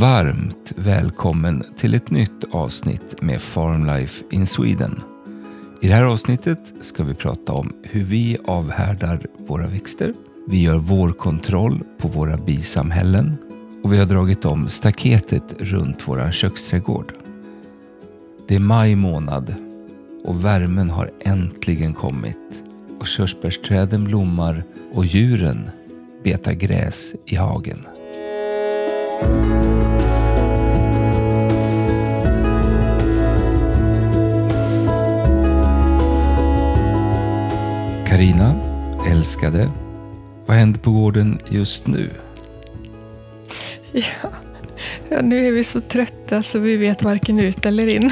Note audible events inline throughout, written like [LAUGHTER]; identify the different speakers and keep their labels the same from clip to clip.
Speaker 1: Varmt välkommen till ett nytt avsnitt med Farmlife in Sweden. I det här avsnittet ska vi prata om hur vi avhärdar våra växter. Vi gör vårkontroll på våra bisamhällen och vi har dragit om staketet runt vår köksträdgård. Det är maj månad och värmen har äntligen kommit och körsbärsträden blommar och djuren betar gräs i hagen. Karina, älskade, vad händer på gården just nu?
Speaker 2: Ja. ja, nu är vi så trötta så vi vet varken ut eller in.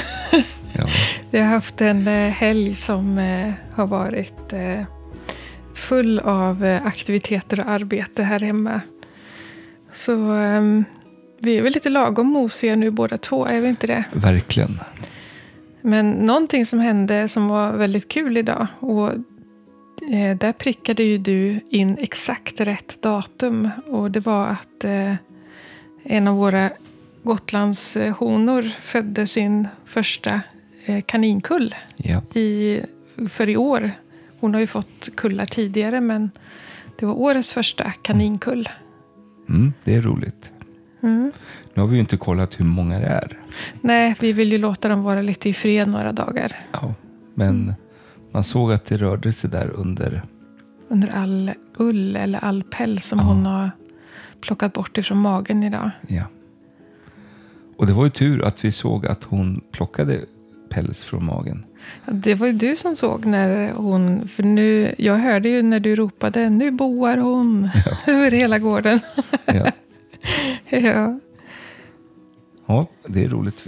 Speaker 1: Ja, [LAUGHS]
Speaker 2: Vi har haft en eh, helg som eh, har varit eh, full av aktiviteter och arbete här hemma. Så ehm, vi är väl lite lagom mosiga nu båda två, är vi inte det?
Speaker 1: verkligen.
Speaker 2: Men någonting som hände som var väldigt kul idag. Och där prickade ju du in exakt rätt datum. Och det var att eh, en av våra Gotlands eh, honor födde sin första eh, kaninkull
Speaker 1: Ja,
Speaker 2: i, för i år. Hon har ju fått kullar tidigare men det var årets första kaninkull.
Speaker 1: mm, det är roligt.
Speaker 2: Mm.
Speaker 1: Nu har vi ju inte kollat hur många det är.
Speaker 2: Nej, vi vill ju låta dem vara lite i fred några dagar.
Speaker 1: Ja, men man såg att det rörde sig där under.
Speaker 2: Under all ull eller all päls som
Speaker 1: Ja.
Speaker 2: hon har plockat bort ifrån magen idag.
Speaker 1: Ja. Och det var ju tur att vi såg att hon plockade päls från magen.
Speaker 2: Ja, Det var ju du som såg när hon... För nu, jag hörde ju när du ropade nu boar hon [LAUGHS] över hela gården.
Speaker 1: Ja, [LAUGHS]
Speaker 2: ja.
Speaker 1: ja det är roligt.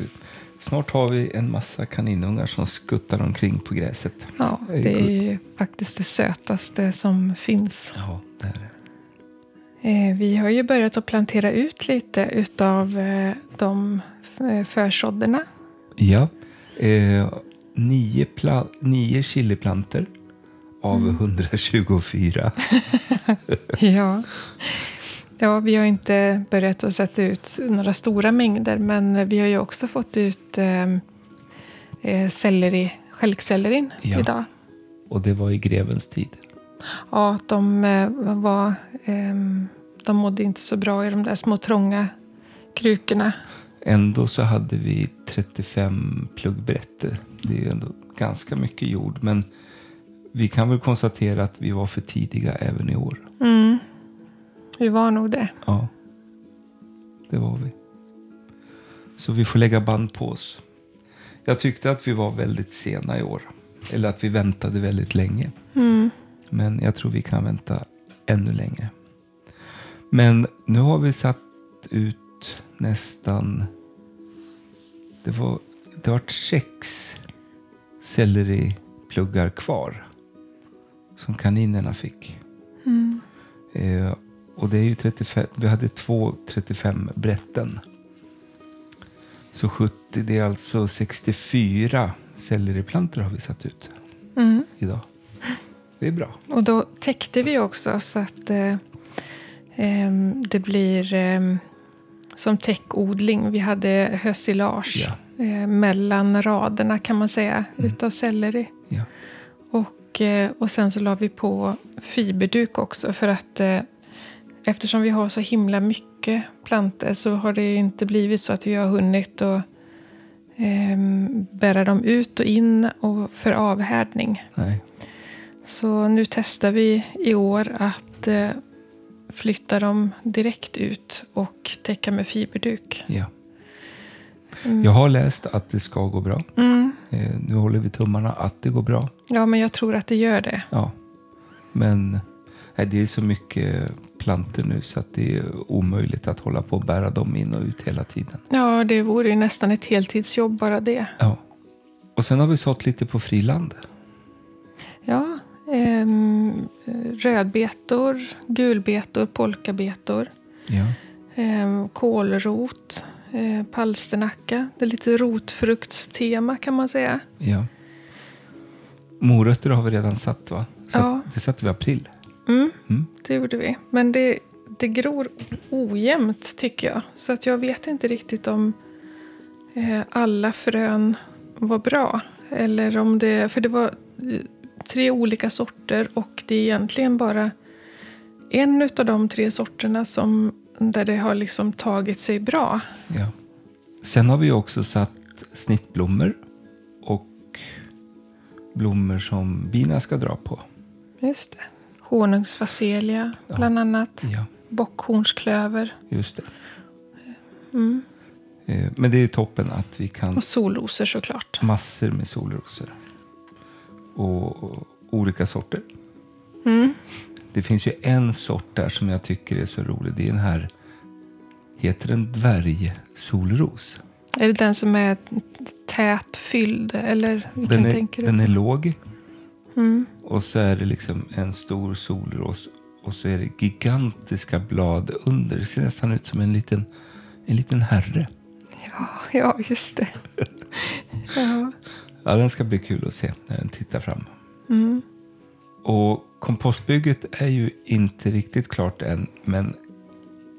Speaker 1: Snart har vi en massa kaninungar som skuttar omkring på gräset.
Speaker 2: ja,
Speaker 1: Det är
Speaker 2: ju faktiskt det sötaste som finns.
Speaker 1: Ja, det är det.
Speaker 2: Eh, Vi har ju börjat att plantera ut lite utav eh, de eh, försådderna.
Speaker 1: Ja, eh, nio, pla- nio chiliplanter av 124. [LAUGHS]
Speaker 2: Ja. Ja, vi har inte börjat att sätta ut några stora mängder. Men vi har ju också fått ut eh, eh, selleri, stjälksellerin
Speaker 1: Ja.
Speaker 2: idag.
Speaker 1: Och det var i grevens tid.
Speaker 2: Ja, de eh, var... ehm, de mådde inte så bra i de där små trånga krukorna.
Speaker 1: Ändå så hade vi 35 pluggbrätter. Det är ju ändå ganska mycket jord. Men vi kan väl konstatera att vi var för tidiga även i år.
Speaker 2: Mm. Vi var nog det.
Speaker 1: Ja, det var vi. Så vi får lägga band på oss. Jag tyckte att vi var väldigt sena i år. Eller att vi väntade väldigt länge.
Speaker 2: Mm.
Speaker 1: Men jag tror vi kan vänta ännu längre. Men nu har vi satt ut nästan... Det var det var sex selleripluggar kvar. Som kaninerna fick.
Speaker 2: Mm.
Speaker 1: Eh, och det är ju 35, vi hade två 35 brätten. Så 70, det är alltså 64 selleriplantor har vi satt ut
Speaker 2: Mm.
Speaker 1: idag. Det är bra.
Speaker 2: Och då täckte vi också så att eh, ehm, det blir ehm, som täckodling. Vi hade hösilage
Speaker 1: Ja.
Speaker 2: eh, mellan raderna kan man säga utav selleri.
Speaker 1: Ja.
Speaker 2: Och, eh, och sen så la vi på fiberduk också för att eh, eftersom vi har så himla mycket plantor så har det inte blivit så att vi har hunnit att ehm, bära dem ut och in och för avhärdning.
Speaker 1: Nej.
Speaker 2: Så nu testar vi i år att eh, flytta dem direkt ut och täcka med fiberduk.
Speaker 1: Ja.
Speaker 2: Mm.
Speaker 1: Jag har läst att det ska gå bra.
Speaker 2: Mm.
Speaker 1: Eh, nu håller vi tummarna att det går bra.
Speaker 2: Ja, men jag tror att det gör det.
Speaker 1: Ja. Men det är så mycket planter nu så att det är omöjligt att hålla på och bära dem in och ut hela tiden.
Speaker 2: Ja, det vore ju nästan ett heltidsjobb bara det.
Speaker 1: Ja. Och sen har vi sått lite på friland.
Speaker 2: Ja, ehm, rödbetor, gulbetor, polkabetor,
Speaker 1: Ja.
Speaker 2: ehm, kålrot, eh, palsternacka. Det är lite rotfruktstema kan man säga.
Speaker 1: ja. Morötter har vi redan satt va? Så
Speaker 2: Ja.
Speaker 1: det satte vi i april.
Speaker 2: Mm,
Speaker 1: Mm.
Speaker 2: det gjorde vi. Men det, det gror ojämnt tycker jag. Så att jag vet inte riktigt om eh, alla frön var bra. Eller om det, för det var eh, tre olika sorter och det är egentligen bara en av de tre sorterna som, där det har liksom tagit sig bra.
Speaker 1: Ja. Sen har vi också satt snittblommor och blommor som bina ska dra på.
Speaker 2: Just det. Honungsfacelia bland annat.
Speaker 1: Ja,
Speaker 2: Bockhornsklöver.
Speaker 1: just det.
Speaker 2: Mm.
Speaker 1: Eh, Men det är ju toppen att vi kan
Speaker 2: Och solrosor såklart.
Speaker 1: massor med solrosor. Och, och olika sorter.
Speaker 2: Mm.
Speaker 1: Det finns ju en sort där som jag tycker är så rolig. Det är den här, heter den dvärgsolros?
Speaker 2: Är det den som är tät fylld? Eller vilken
Speaker 1: Den är,
Speaker 2: tänker du?
Speaker 1: den är låg
Speaker 2: Mm.
Speaker 1: och så är det liksom en stor solros och så är det gigantiska blad under. Det ser nästan ut som en liten, en liten herre.
Speaker 2: Ja, ja, just det. [LAUGHS] ja.
Speaker 1: Ja, den ska bli kul att se när den tittar fram.
Speaker 2: Mm.
Speaker 1: Och kompostbygget är ju inte riktigt klart än, men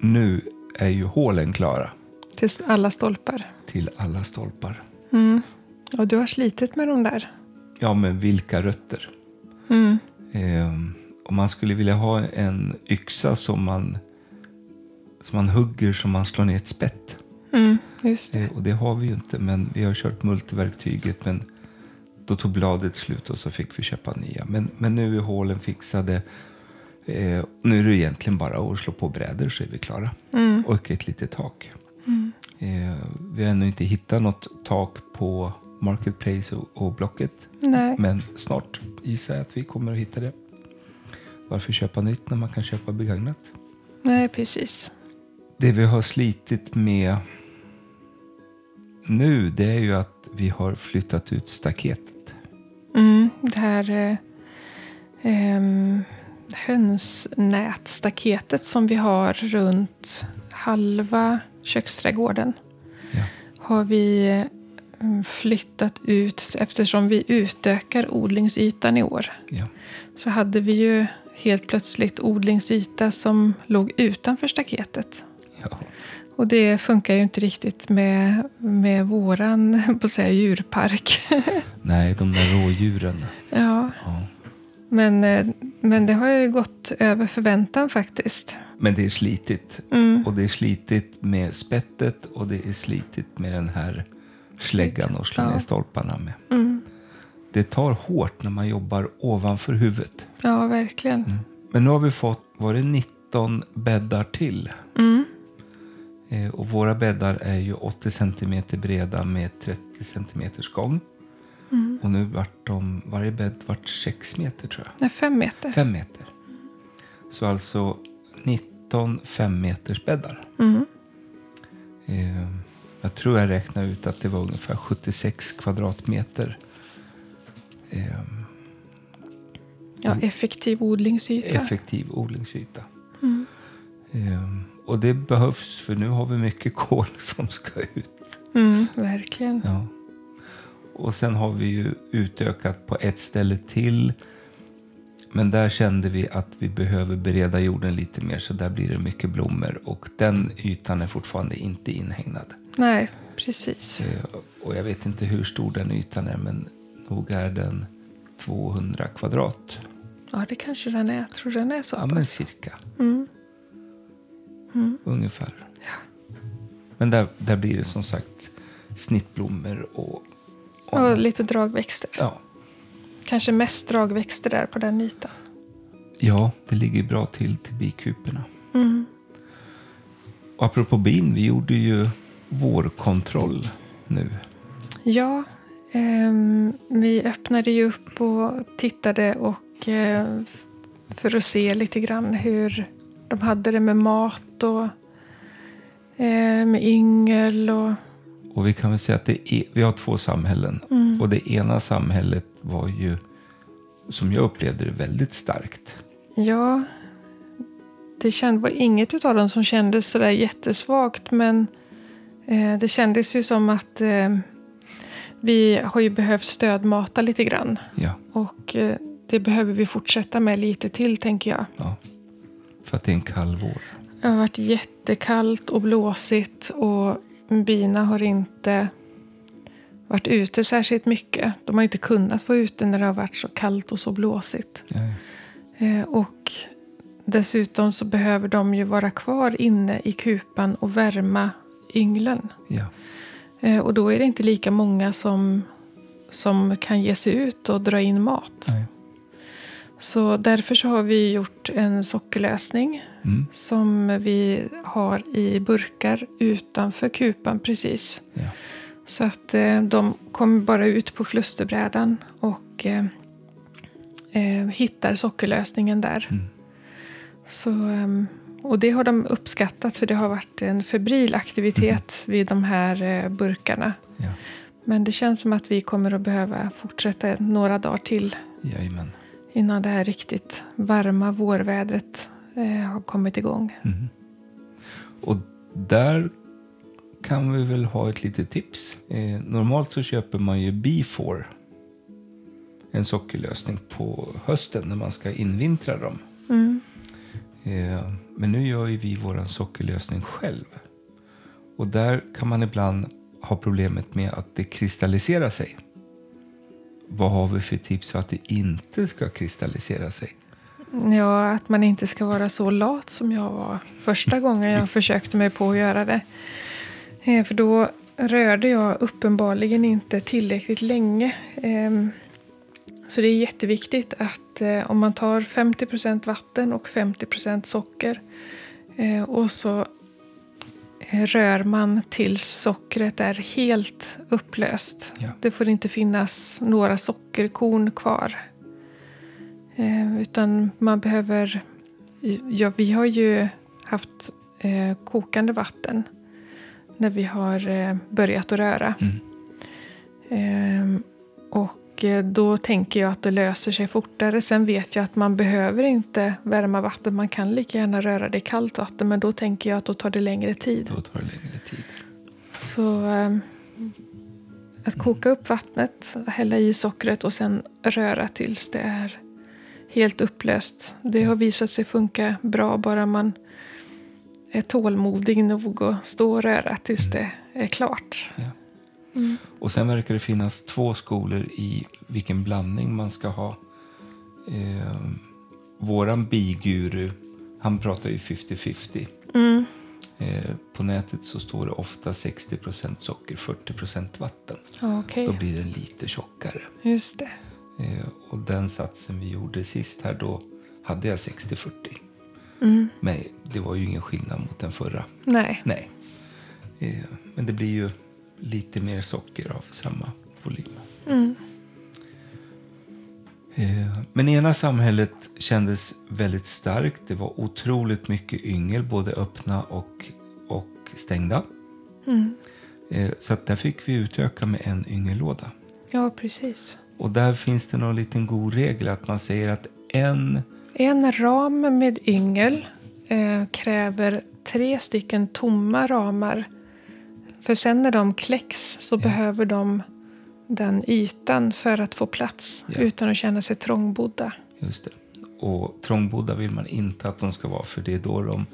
Speaker 1: nu är ju hålen klara
Speaker 2: Till alla stolpar.
Speaker 1: till alla stolpar.
Speaker 2: Mm. Och du har slitit med de där.
Speaker 1: Ja, men vilka rötter.
Speaker 2: Mm.
Speaker 1: Eh, om man skulle vilja ha en yxa som man, som man hugger som man slår ner ett spett.
Speaker 2: Mm. Just det.
Speaker 1: Eh, och det har vi ju inte, men vi har kört multiverktyget. Men då tog bladet slut och så fick vi köpa nya. Men, men nu är hålen fixade. Eh, nu är det egentligen bara att slå på brädor så är vi klara.
Speaker 2: Mm.
Speaker 1: Och ett litet tak.
Speaker 2: Mm.
Speaker 1: Eh, vi har ännu inte hittat något tak på Marketplace och, och Blocket.
Speaker 2: Nej.
Speaker 1: Men snart gissar jag att vi kommer att hitta det. Varför köpa nytt när man kan köpa begagnat?
Speaker 2: Nej, precis.
Speaker 1: Det vi har slitit med nu det är ju att vi har flyttat ut staketet.
Speaker 2: Mm. Det här eh, ehm, hönsnätstaketet som vi har runt halva köksträdgården
Speaker 1: Ja.
Speaker 2: har vi eh, flyttat ut eftersom vi utökar odlingsytan i år.
Speaker 1: Ja.
Speaker 2: Så hade vi ju helt plötsligt odlingsyta som låg utanför staketet.
Speaker 1: Ja.
Speaker 2: Och det funkar ju inte riktigt med, med våran [LAUGHS] på säga, djurpark. [LAUGHS]
Speaker 1: Nej, de där rådjuren.
Speaker 2: ja,
Speaker 1: Ja.
Speaker 2: men, eh, men det har ju gått över förväntan faktiskt.
Speaker 1: Men det är slitigt.
Speaker 2: Mm.
Speaker 1: Och det är slitigt med spettet och det är slitigt med den här släggan och slå
Speaker 2: Ja.
Speaker 1: ner stolparna med.
Speaker 2: Mm.
Speaker 1: Det tar hårt när man jobbar ovanför huvudet.
Speaker 2: Ja, verkligen.
Speaker 1: Mm. Men nu har vi fått, var det 19 bäddar till?
Speaker 2: Mm.
Speaker 1: Eh, och våra bäddar är ju 80 cm breda med 30 cm gång.
Speaker 2: Mm.
Speaker 1: Och nu vart de, varje bädd vart 6 meter tror jag.
Speaker 2: Nej, fem meter.
Speaker 1: 5 meter. Så alltså 19 5 meters bäddar.
Speaker 2: Mm.
Speaker 1: Eh, jag tror jag räknade ut att det var ungefär 76 kvadratmeter. Eh,
Speaker 2: Ja, effektiv odlingsyta.
Speaker 1: effektiv odlingsyta.
Speaker 2: Mm.
Speaker 1: Eh, och det behövs för nu har vi mycket kol [LAUGHS] som ska ut.
Speaker 2: Mm, verkligen.
Speaker 1: Ja. Och sen har vi ju utökat på ett ställe till. Men där kände vi att vi behöver bereda jorden lite mer så där blir det mycket blommor. Och den ytan är fortfarande inte inhägnad.
Speaker 2: Nej, precis.
Speaker 1: Eh, Och jag vet inte hur stor den ytan är men nog är den 200 kvadrat.
Speaker 2: Ja, det kanske den är. Jag tror den är så
Speaker 1: Ja men
Speaker 2: pass.
Speaker 1: cirka.
Speaker 2: Mm.
Speaker 1: Ungefär. Men där, där blir det som sagt snittblommor och, och
Speaker 2: Och lite dragväxter.
Speaker 1: ja,
Speaker 2: Kanske mest dragväxter där på den ytan.
Speaker 1: ja, det ligger bra till till bikuporna.
Speaker 2: Mm.
Speaker 1: Och apropå bin, vi gjorde ju vårkontroll nu.
Speaker 2: Ja, ehm, vi öppnade ju upp och tittade och eh, för att se lite grann hur de hade det med mat och eh, med yngel och
Speaker 1: Och vi kan väl säga att det är, vi har två samhällen.
Speaker 2: Mm.
Speaker 1: Och det ena samhället var ju, som jag upplevde det, väldigt starkt.
Speaker 2: ja, det känd, var inget av dem som kändes sådär jättesvagt men eh, det kändes ju som att eh, vi har ju behövt stödmata lite grann
Speaker 1: Ja,
Speaker 2: och eh, det behöver vi fortsätta med lite till tänker jag.
Speaker 1: ja. För att det är en kall vår.
Speaker 2: Det har varit jättekallt och blåsigt och bina har inte varit ute särskilt mycket. De har inte kunnat vara ute när det har varit så kallt och så blåsigt. Eh, och dessutom så behöver de ju vara kvar inne i kupan och värma ynglen.
Speaker 1: Ja.
Speaker 2: Eh, och då är det inte lika många som, som kan ge sig ut och dra in mat.
Speaker 1: Nej.
Speaker 2: Så därför så har vi gjort en sockerlösning
Speaker 1: Mm.
Speaker 2: som vi har i burkar utanför kupan precis.
Speaker 1: Ja.
Speaker 2: Så att eh, de kommer bara ut på flusterbrädan och eh, eh, hittar sockerlösningen där.
Speaker 1: Mm.
Speaker 2: Så, ehm, och det har de uppskattat för det har varit en febril aktivitet vid de här eh, burkarna.
Speaker 1: Ja.
Speaker 2: Men det känns som att vi kommer att behöva fortsätta några dagar till
Speaker 1: Jajamän.
Speaker 2: Innan det här riktigt varma vårvädret eh, har kommit igång.
Speaker 1: Mm. Och där kan vi väl ha ett litet tips. Eh, normalt så köper man ju B4. En sockerlösning på hösten när man ska invintra dem.
Speaker 2: Mm.
Speaker 1: Eh, men nu gör ju vi våran sockerlösning själv. Och där kan man ibland ha problemet med att det kristalliserar sig. Vad har vi för tips för att det inte ska kristallisera sig?
Speaker 2: Ja, att man inte ska vara så lat som jag var första gången jag försökte mig på att göra det. Eh, för då rörde jag uppenbarligen inte tillräckligt länge. Ehm, så det är jätteviktigt att eh, om man tar 50% vatten och 50% socker eh, och så rör man tills sockret är helt upplöst.
Speaker 1: Ja.
Speaker 2: Det får inte finnas några sockerkorn kvar. Eh, utan man behöver... Ja, vi har ju haft eh, kokande vatten när vi har eh, börjat att röra.
Speaker 1: Mm.
Speaker 2: Ehm, och eh, då tänker jag att det löser sig fortare. Sen vet jag att man behöver inte värma vatten. Man kan lika gärna röra det i kallt vatten. Men då tänker jag att då tar det längre tid.
Speaker 1: Då tar det längre tid.
Speaker 2: Så ehm, att koka upp vattnet, hälla i sockret och sen röra tills det är helt upplöst. Det har visat sig funka bra bara man är tålmodig nog att stå och röra tills det är klart.
Speaker 1: Ja.
Speaker 2: Mm.
Speaker 1: Och sen verkar det finnas två skolor i vilken blandning man ska ha. Eh, våran biguru, han pratar ju 50-50.
Speaker 2: Mm.
Speaker 1: Eh, på nätet så står det ofta 60% socker, 40% vatten.
Speaker 2: Okej,
Speaker 1: Då blir det lite tjockare.
Speaker 2: just det.
Speaker 1: Eh, och den satsen vi gjorde sist här då hade jag 60-40.
Speaker 2: Mm.
Speaker 1: Men det var ju ingen skillnad mot den förra.
Speaker 2: Nej,
Speaker 1: Nej. Eh, men det blir ju lite mer socker av samma volym.
Speaker 2: mm.
Speaker 1: Eh, Men ena samhället kändes väldigt starkt. Det var otroligt mycket yngel, både öppna och, och stängda.
Speaker 2: Mm.
Speaker 1: Eh, Så att där fick vi utöka med en yngellåda.
Speaker 2: ja precis.
Speaker 1: Och där finns det någon liten god regel att man säger att en
Speaker 2: En ram med yngel eh, kräver tre stycken tomma ramar. För sen när de kläcks så behöver de den ytan för att få plats
Speaker 1: Ja.
Speaker 2: utan att känna sig trångbodda.
Speaker 1: Just det. Och trångbodda vill man inte att de ska vara för det är då de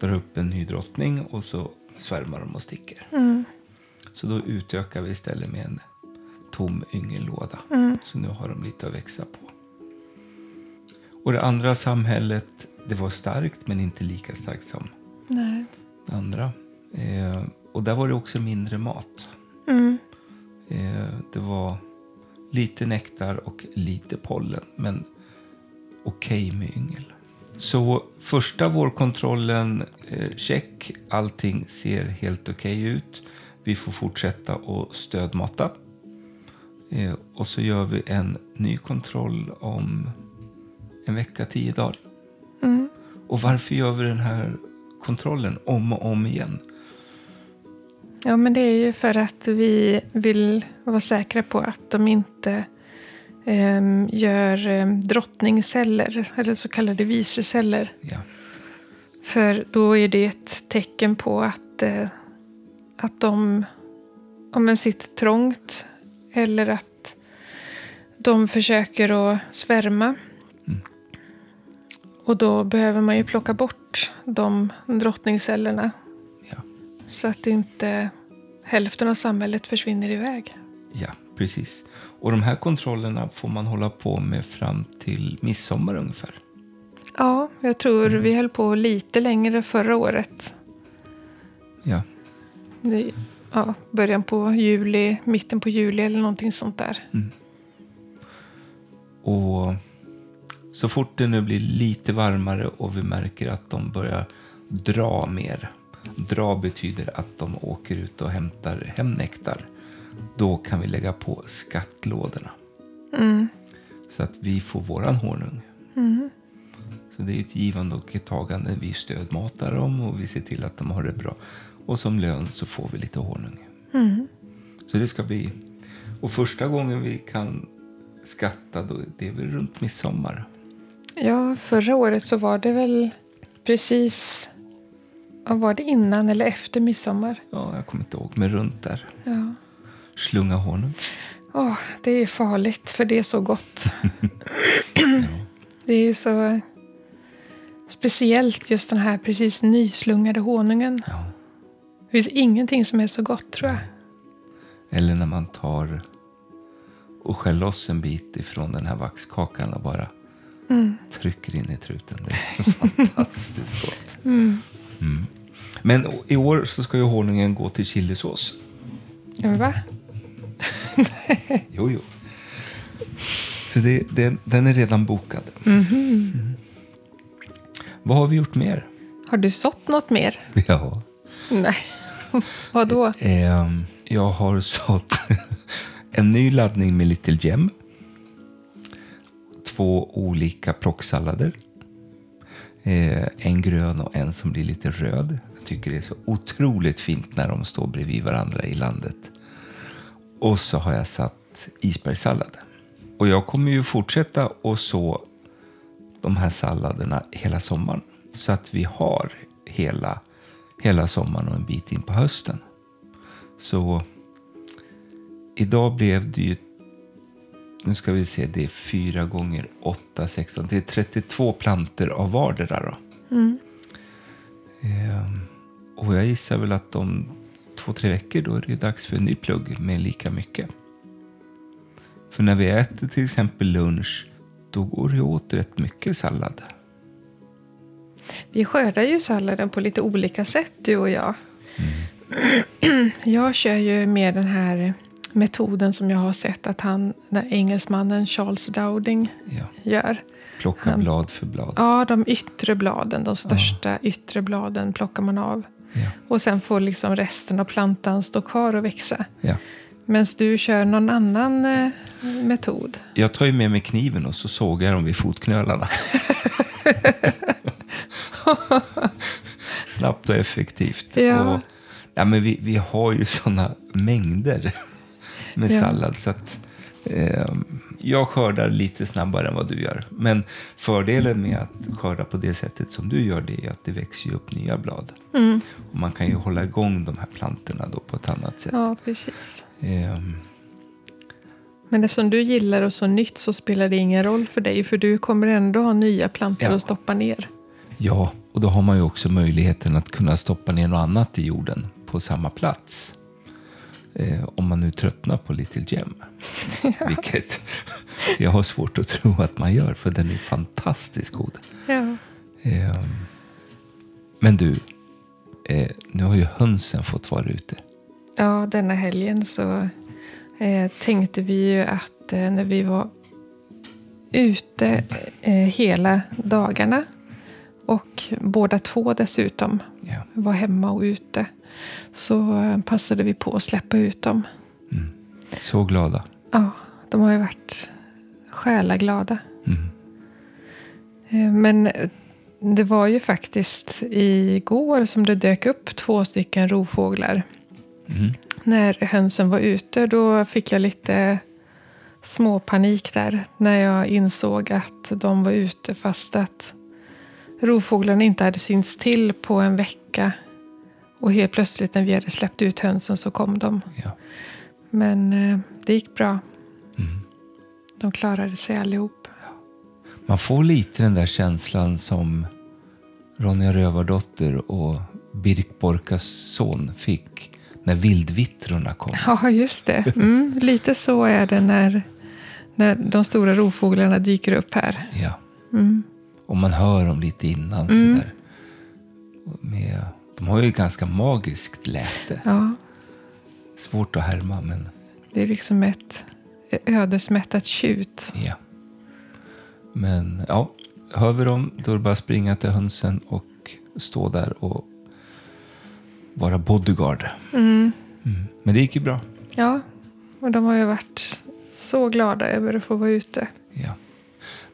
Speaker 1: drar upp en ny drottning och så svärmar de och sticker.
Speaker 2: Mm.
Speaker 1: Så då utökar vi istället med en tom yngellåda.
Speaker 2: Mm.
Speaker 1: Så nu har de lite att växa på. Och det andra samhället, det var starkt men inte lika starkt som
Speaker 2: Nej.
Speaker 1: det andra. Eh, och där var det också mindre mat.
Speaker 2: Mm.
Speaker 1: Eh, det var lite nektar och lite pollen, men okej med yngel. Så första vårkontrollen, eh, check, allting ser helt okej ut. Vi får fortsätta och stödmata. Eh, och så gör vi en ny kontroll om en vecka, tio dagar.
Speaker 2: Mm.
Speaker 1: Och varför gör vi den här kontrollen om och om igen?
Speaker 2: Ja, men det är ju för att vi vill vara säkra på att de inte ehm, gör um, drottningsceller, eller så kallade viseceller.
Speaker 1: Ja,
Speaker 2: För då är det ett tecken på att, eh, att de om en sitter trångt eller att de försöker att svärma.
Speaker 1: Mm.
Speaker 2: Och då behöver man ju plocka bort de drottningscellerna. Så att inte hälften av samhället försvinner iväg.
Speaker 1: ja, precis. Och de här kontrollerna får man hålla på med fram till midsommar ungefär.
Speaker 2: Ja, jag tror vi höll på lite längre förra året.
Speaker 1: Ja,
Speaker 2: Det- Ja, början på juli, mitten på juli eller någonting sånt där.
Speaker 1: och så fort det nu blir lite varmare och vi märker att de börjar dra mer. Dra betyder att de åker ut och hämtar hem nektar. Då kan vi lägga på skattlådorna.
Speaker 2: Mm.
Speaker 1: Så att vi får våran honung.
Speaker 2: Mm.
Speaker 1: Så det är ett givande och ett tagande. Vi stödmatar dem och vi ser till att de har det bra. Och som lön så får vi lite honung.
Speaker 2: Mm.
Speaker 1: Så det ska bli... Och första gången vi kan skatta, då, det är väl runt midsommar.
Speaker 2: Ja, förra året så var det väl precis... Ja, var det innan eller efter midsommar?
Speaker 1: Ja, jag kommer inte ihåg, men runt där.
Speaker 2: Ja.
Speaker 1: Slunga honung.
Speaker 2: Åh, det är farligt för det är så gott. [LAUGHS]
Speaker 1: Ja.
Speaker 2: Det är ju så speciellt just den här precis nyslungade honungen.
Speaker 1: ja.
Speaker 2: Det finns ingenting som är så gott tror jag.
Speaker 1: Eller när man tar och skär loss en bit ifrån den här vaxkakan och bara
Speaker 2: Mm.
Speaker 1: trycker in i truten. Det är [LAUGHS] fantastiskt gott.
Speaker 2: Mm.
Speaker 1: Mm. Men i år så ska ju honungen gå till chilisås.
Speaker 2: Va? [LAUGHS]
Speaker 1: Jo, jo. Så det, det, den är redan bokad.
Speaker 2: Mhm.
Speaker 1: Vad har vi gjort mer?
Speaker 2: Har du sått något mer? [LAUGHS]
Speaker 1: Ja.
Speaker 2: Nej. [LAUGHS] Vad då?
Speaker 1: Ehm, jag har sått en ny laddning med Little Gem. Två olika plocksallader. Eh, en grön och en som blir lite röd. Jag tycker det är så otroligt fint när de står bredvid varandra i landet. Och så har jag satt isbergssallad. Och jag kommer ju fortsätta att så de här salladerna hela sommaren. Så att vi har hela, hela sommaren och en bit in på hösten. Så idag blev det ju, nu ska vi se, det är fyra gånger åtta, 16, det är 32 planter av vardera då.
Speaker 2: Mm.
Speaker 1: Ehm, och jag gissar väl att om två, tre veckor då är det dags för en ny plugg med lika mycket. För när vi äter till exempel lunch, då går det åt rätt mycket sallad.
Speaker 2: Vi skördar ju salladen på lite olika sätt du och jag. [CLEARS THROAT] Jag kör ju med den här metoden som jag har sett att han, den engelsmannen Charles Dowding
Speaker 1: Ja,
Speaker 2: gör.
Speaker 1: plocka
Speaker 2: Han-
Speaker 1: blad för blad.
Speaker 2: Ja, de yttre bladen, de största yttre bladen plockar man av.
Speaker 1: Ja,
Speaker 2: Och sen får liksom resten av plantan stå kvar och växa.
Speaker 1: ja.
Speaker 2: Medan du kör någon annan eh, metod.
Speaker 1: Jag tar ju med mig kniven och så sågar jag dem vid fotknölarna. [LAUGHS] Snabbt och effektivt.
Speaker 2: Ja.
Speaker 1: Och, ja, men vi, vi har ju sådana mängder med
Speaker 2: Ja.
Speaker 1: sallad. Så att, eh, jag skördar lite snabbare än vad du gör. Men fördelen med att skörda på det sättet som du gör det är att det växer upp nya blad.
Speaker 2: Mm.
Speaker 1: Och man kan ju hålla igång de här plantorna då på ett annat sätt.
Speaker 2: Ja, precis.
Speaker 1: Ehm,
Speaker 2: Men eftersom du gillar och så nytt så spelar det ingen roll för dig. För du kommer ändå ha nya plantor
Speaker 1: Ja.
Speaker 2: att stoppa ner.
Speaker 1: Ja, och då har man ju också möjligheten att kunna stoppa ner något annat i jorden på samma plats. Eh, om man nu tröttnar på Little Gem. [LAUGHS] Vilket jag har svårt att tro att man gör, för den är fantastiskt god.
Speaker 2: Ja.
Speaker 1: Eh, men du, eh, nu har ju hönsen fått vara ute.
Speaker 2: Ja, denna helgen så eh, tänkte vi ju att eh, när vi var ute eh, hela dagarna och båda två dessutom
Speaker 1: Ja.
Speaker 2: var hemma och ute så eh, passade vi på att släppa ut dem.
Speaker 1: Mm. Så glada.
Speaker 2: Ja, de har ju varit själaglada.
Speaker 1: Mm.
Speaker 2: Eh, Men det var ju faktiskt igår som det dök upp två stycken rovfåglar.
Speaker 1: Mm.
Speaker 2: När hönsen var ute då fick jag lite småpanik där. När jag insåg att de var ute fast att rovfåglarna inte hade synts till på en vecka. Och helt plötsligt när vi hade släppt ut hönsen så kom de.
Speaker 1: Ja.
Speaker 2: Men eh, det gick bra.
Speaker 1: Mm.
Speaker 2: De klarade sig allihop.
Speaker 1: Man får lite den där känslan som Ronja Rövardotter och Birk Borkas son fick när vildvittrorna kom.
Speaker 2: Ja, just det. Mm, lite så är det när, när de stora rovfåglarna dyker upp här.
Speaker 1: Ja.
Speaker 2: Mm.
Speaker 1: Och man hör dem lite innan.
Speaker 2: Mm.
Speaker 1: Sådär. Med, de har ju ganska magiskt läte.
Speaker 2: Ja,
Speaker 1: Svårt att härma, men
Speaker 2: det är liksom ett ödesmättat tjut.
Speaker 1: ja. Men ja, hör vi dem då är det bara att springa till hönsen och stå där och vara bodyguard.
Speaker 2: Mm.
Speaker 1: Mm. Men det gick ju bra.
Speaker 2: Ja, och de har ju varit så glada över att få vara ute.
Speaker 1: Ja.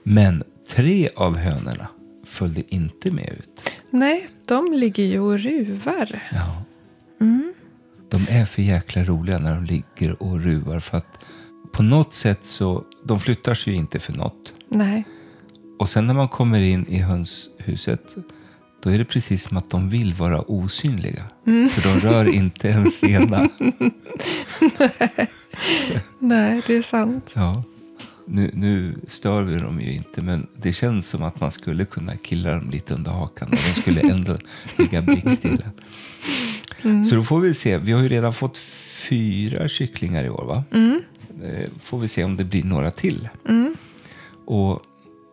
Speaker 1: Men tre av hönorna följde inte med ut.
Speaker 2: Nej, de ligger ju och ruvar.
Speaker 1: Ja.
Speaker 2: Mm.
Speaker 1: De är för jäkla roliga när de ligger och ruvar. För att på något sätt så, de flyttar sig ju inte för något.
Speaker 2: Nej.
Speaker 1: Och sen när man kommer in i hönshuset, då är det precis som att de vill vara osynliga. För de rör inte en [LAUGHS] fena.
Speaker 2: Nej, det är sant.
Speaker 1: Ja. Nu, nu stör vi dem ju inte, men det känns som att man skulle kunna killa dem lite under hakan och de skulle ändå ligga blickstilla. Så då får vi se. Vi har ju redan fått fyra kycklingar i år, va?
Speaker 2: Mm.
Speaker 1: Eh, Får vi se om det blir några till.
Speaker 2: Mm.
Speaker 1: Och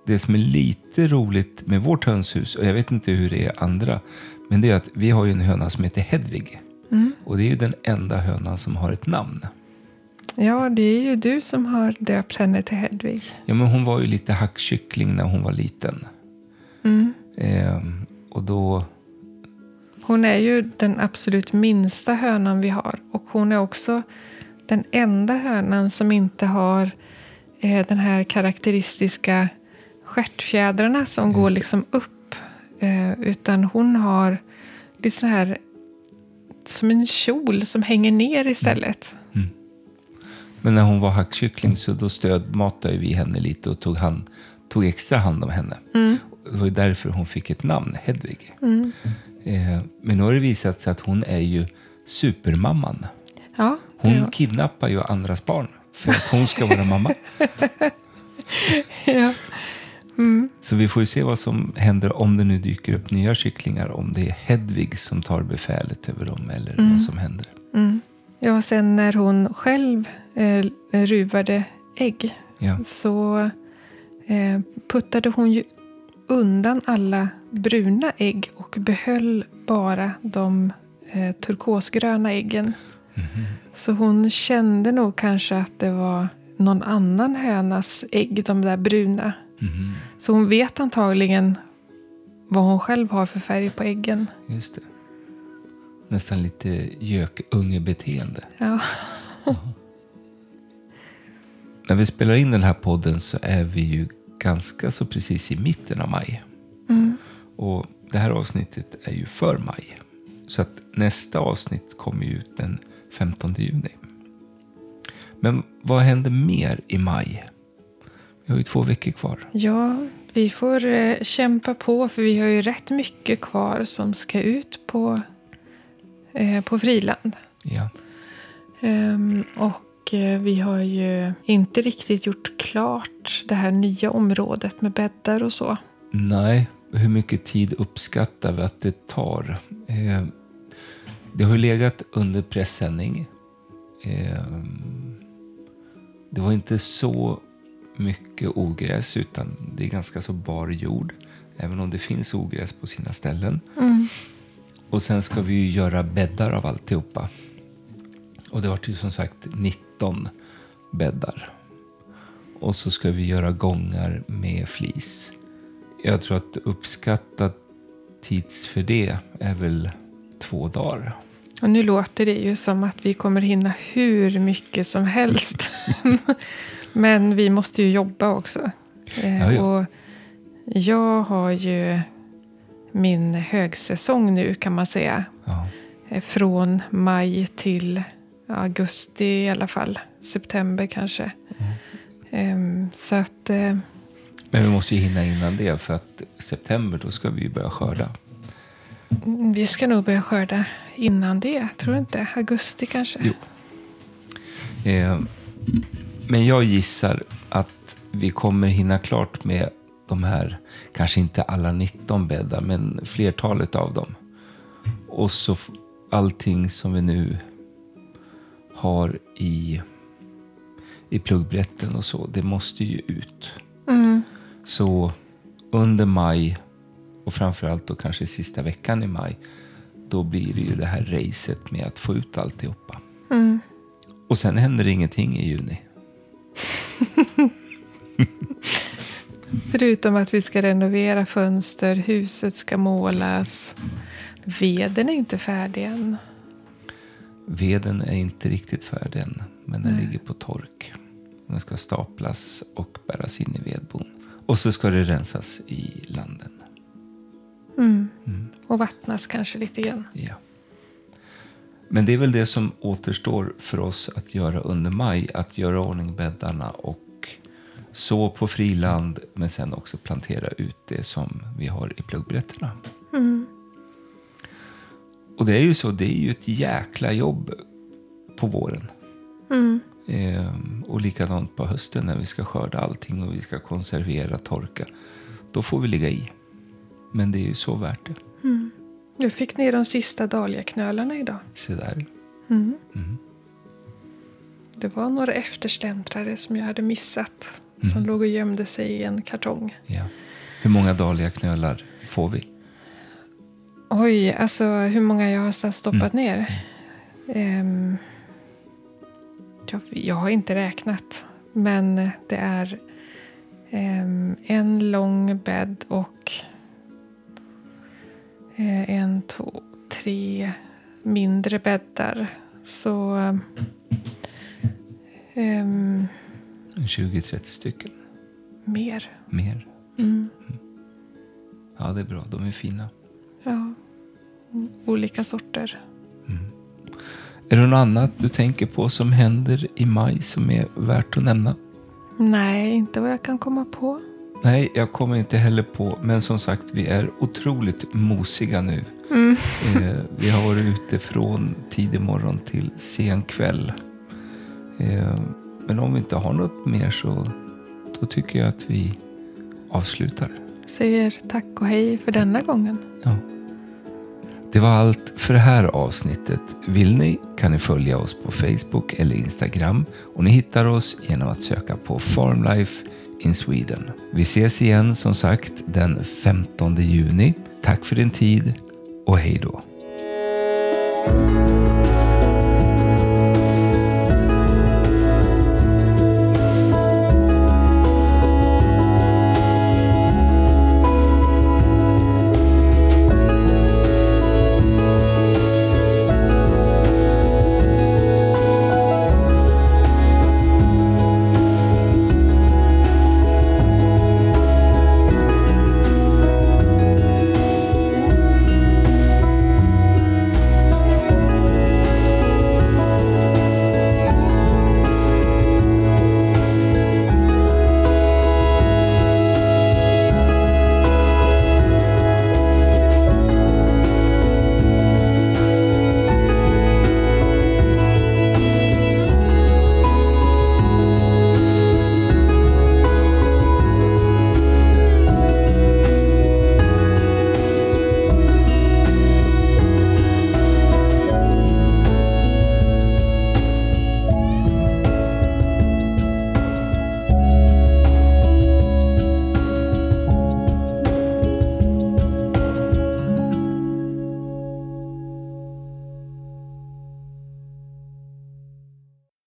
Speaker 1: det som är lite roligt med vårt hönshus, och jag vet inte hur det är andra, men det är att vi har ju en höna som heter Hedvig.
Speaker 2: Mm.
Speaker 1: Och det är ju den enda hönan som har ett namn.
Speaker 2: Ja, det är ju du som har döpt henne till Hedvig.
Speaker 1: Ja, men hon var ju lite hackkyckling när hon var liten.
Speaker 2: Mm.
Speaker 1: Ehm, och då,
Speaker 2: Hon är ju den absolut minsta hönan vi har. Och hon är också den enda hönan som inte har eh, den här karaktäristiska stjärtfjädrarna som
Speaker 1: Just
Speaker 2: går liksom upp. Eh, utan hon har lite så här som en kjol som hänger ner istället.
Speaker 1: Men när hon var hackkyckling så då stödmatade vi henne lite och tog, hand, tog extra hand om henne.
Speaker 2: Mm.
Speaker 1: Det var därför hon fick ett namn, Hedvig.
Speaker 2: Mm.
Speaker 1: Eh, men nu har det visat sig att hon är ju supermamman.
Speaker 2: Ja,
Speaker 1: Hon
Speaker 2: det-
Speaker 1: kidnappar ju andras barn för att hon ska vara mamma. [LAUGHS]
Speaker 2: ja.
Speaker 1: Så vi får ju se vad som händer om det nu dyker upp nya kycklingar. Om det är Hedvig som tar befälet över dem eller vad som händer.
Speaker 2: Mm. ja, sen när hon själv eh, ruvade ägg
Speaker 1: Ja,
Speaker 2: så eh, puttade hon ju undan alla bruna ägg och behöll bara de eh, turkosgröna äggen. Så hon kände nog kanske att det var någon annan hönas ägg, de där bruna.
Speaker 1: Mhm,
Speaker 2: Så hon vet antagligen vad hon själv har för färg på äggen.
Speaker 1: just det. Nästan lite gökungebeteende.
Speaker 2: Ja.
Speaker 1: När vi spelar in den här podden så är vi ju ganska så precis i mitten av maj.
Speaker 2: Mm.
Speaker 1: Och det här avsnittet är ju för maj. Så att nästa avsnitt kommer ju ut den 15 juni. Men vad händer mer i maj? Vi har ju två veckor kvar.
Speaker 2: Ja, vi får eh, kämpa på för vi har ju rätt mycket kvar som ska ut på, eh, på friland.
Speaker 1: Ja.
Speaker 2: Ehm, och eh, vi har ju inte riktigt gjort klart det här nya området med bäddar och så.
Speaker 1: Nej, hur mycket tid uppskattar vi att det tar? Eh, det har ju legat under pressändning. Eh, det var inte så mycket ogräs utan det är ganska så bar jord. Även om det finns ogräs på sina ställen.
Speaker 2: Mm.
Speaker 1: Och sen ska vi ju göra bäddar av alltihopa. Och det var ju som sagt 19 bäddar. Och så ska vi göra gångar med flis. Jag tror att uppskattad tids för det är väl två dagar.
Speaker 2: Och nu låter det ju som att vi kommer hinna hur mycket som helst. [LAUGHS] Men vi måste ju jobba också. Eh,
Speaker 1: Ja, ja.
Speaker 2: Och jag har ju min högsäsong nu kan man säga.
Speaker 1: Ja.
Speaker 2: Eh, Från maj till augusti i alla fall. September kanske. Ehm, Så att eh,
Speaker 1: Men vi måste ju hinna innan det för att september då ska vi ju börja skörda.
Speaker 2: mm, vi ska nog börja skörda innan det. Tror du inte? Augusti kanske?
Speaker 1: Jo. Eh, men jag gissar att vi kommer hinna klart med de här, kanske inte alla 19 bäddar, men flertalet av dem. Och så allting som vi nu har i, i pluggbrätten och så, det måste ju ut.
Speaker 2: Mm.
Speaker 1: Så under maj och framförallt då kanske sista veckan i maj, då blir det ju det här racet med att få ut alltihopa.
Speaker 2: Mm.
Speaker 1: Och sen händer ingenting i juni. [LAUGHS]
Speaker 2: Förutom att vi ska renovera fönster, huset ska målas. Veden är inte färdig än.
Speaker 1: Veden är inte riktigt färdig än, men den
Speaker 2: Nej.
Speaker 1: ligger på tork. Den ska staplas och bäras in i vedbon. Och så ska det rensas i landen.
Speaker 2: Mm.
Speaker 1: Mm.
Speaker 2: Och vattnas kanske lite grann.
Speaker 1: Ja. Men det är väl det som återstår för oss att göra under maj. Att göra ordning bäddarna och så på friland. Men sen också plantera ut det som vi har i pluggbrätterna.
Speaker 2: Mm.
Speaker 1: Och det är ju så, det är ju ett jäkla jobb på våren.
Speaker 2: Mm.
Speaker 1: Ehm, och likadant på hösten när vi ska skörda allting och vi ska konservera, torka. Då får vi ligga i. Men det är ju så värt det.
Speaker 2: Mm. Fick ner de sista dahliaknölarna idag.
Speaker 1: Se där.
Speaker 2: Mm.
Speaker 1: Mm.
Speaker 2: Det var några eftersläntrare som jag hade missat. Som
Speaker 1: Mm.
Speaker 2: låg och gömde sig i en kartong.
Speaker 1: Ja. Hur många dahliaknölar får vi?
Speaker 2: Oj, alltså hur många jag har stoppat
Speaker 1: Mm.
Speaker 2: ner. Ehm, jag, jag har inte räknat. Men det är ehm, en lång bädd och eh, en, två, tre mindre bäddar. Så ehm,
Speaker 1: 20-30 stycken.
Speaker 2: mer.
Speaker 1: Mer.
Speaker 2: Mm,
Speaker 1: Ja, det är bra. De är fina.
Speaker 2: ja. Olika sorter.
Speaker 1: Är det något annat du tänker på som händer i maj som är värt att nämna?
Speaker 2: Nej, inte vad jag kan komma på.
Speaker 1: Nej, jag kommer inte heller på. Men som sagt, vi är otroligt mosiga nu.
Speaker 2: Mm.
Speaker 1: Eh, vi har varit ute från tidig morgon till sen kväll. Eh, men om vi inte har något mer så då tycker jag att vi avslutar.
Speaker 2: Säger tack och hej för denna gången.
Speaker 1: Ja. Det var allt för det här avsnittet. Vill ni kan ni följa oss på Facebook eller Instagram och ni hittar oss genom att söka på Farmlife in Sweden. Vi ses igen som sagt den 15 juni. Tack för din tid och hej då.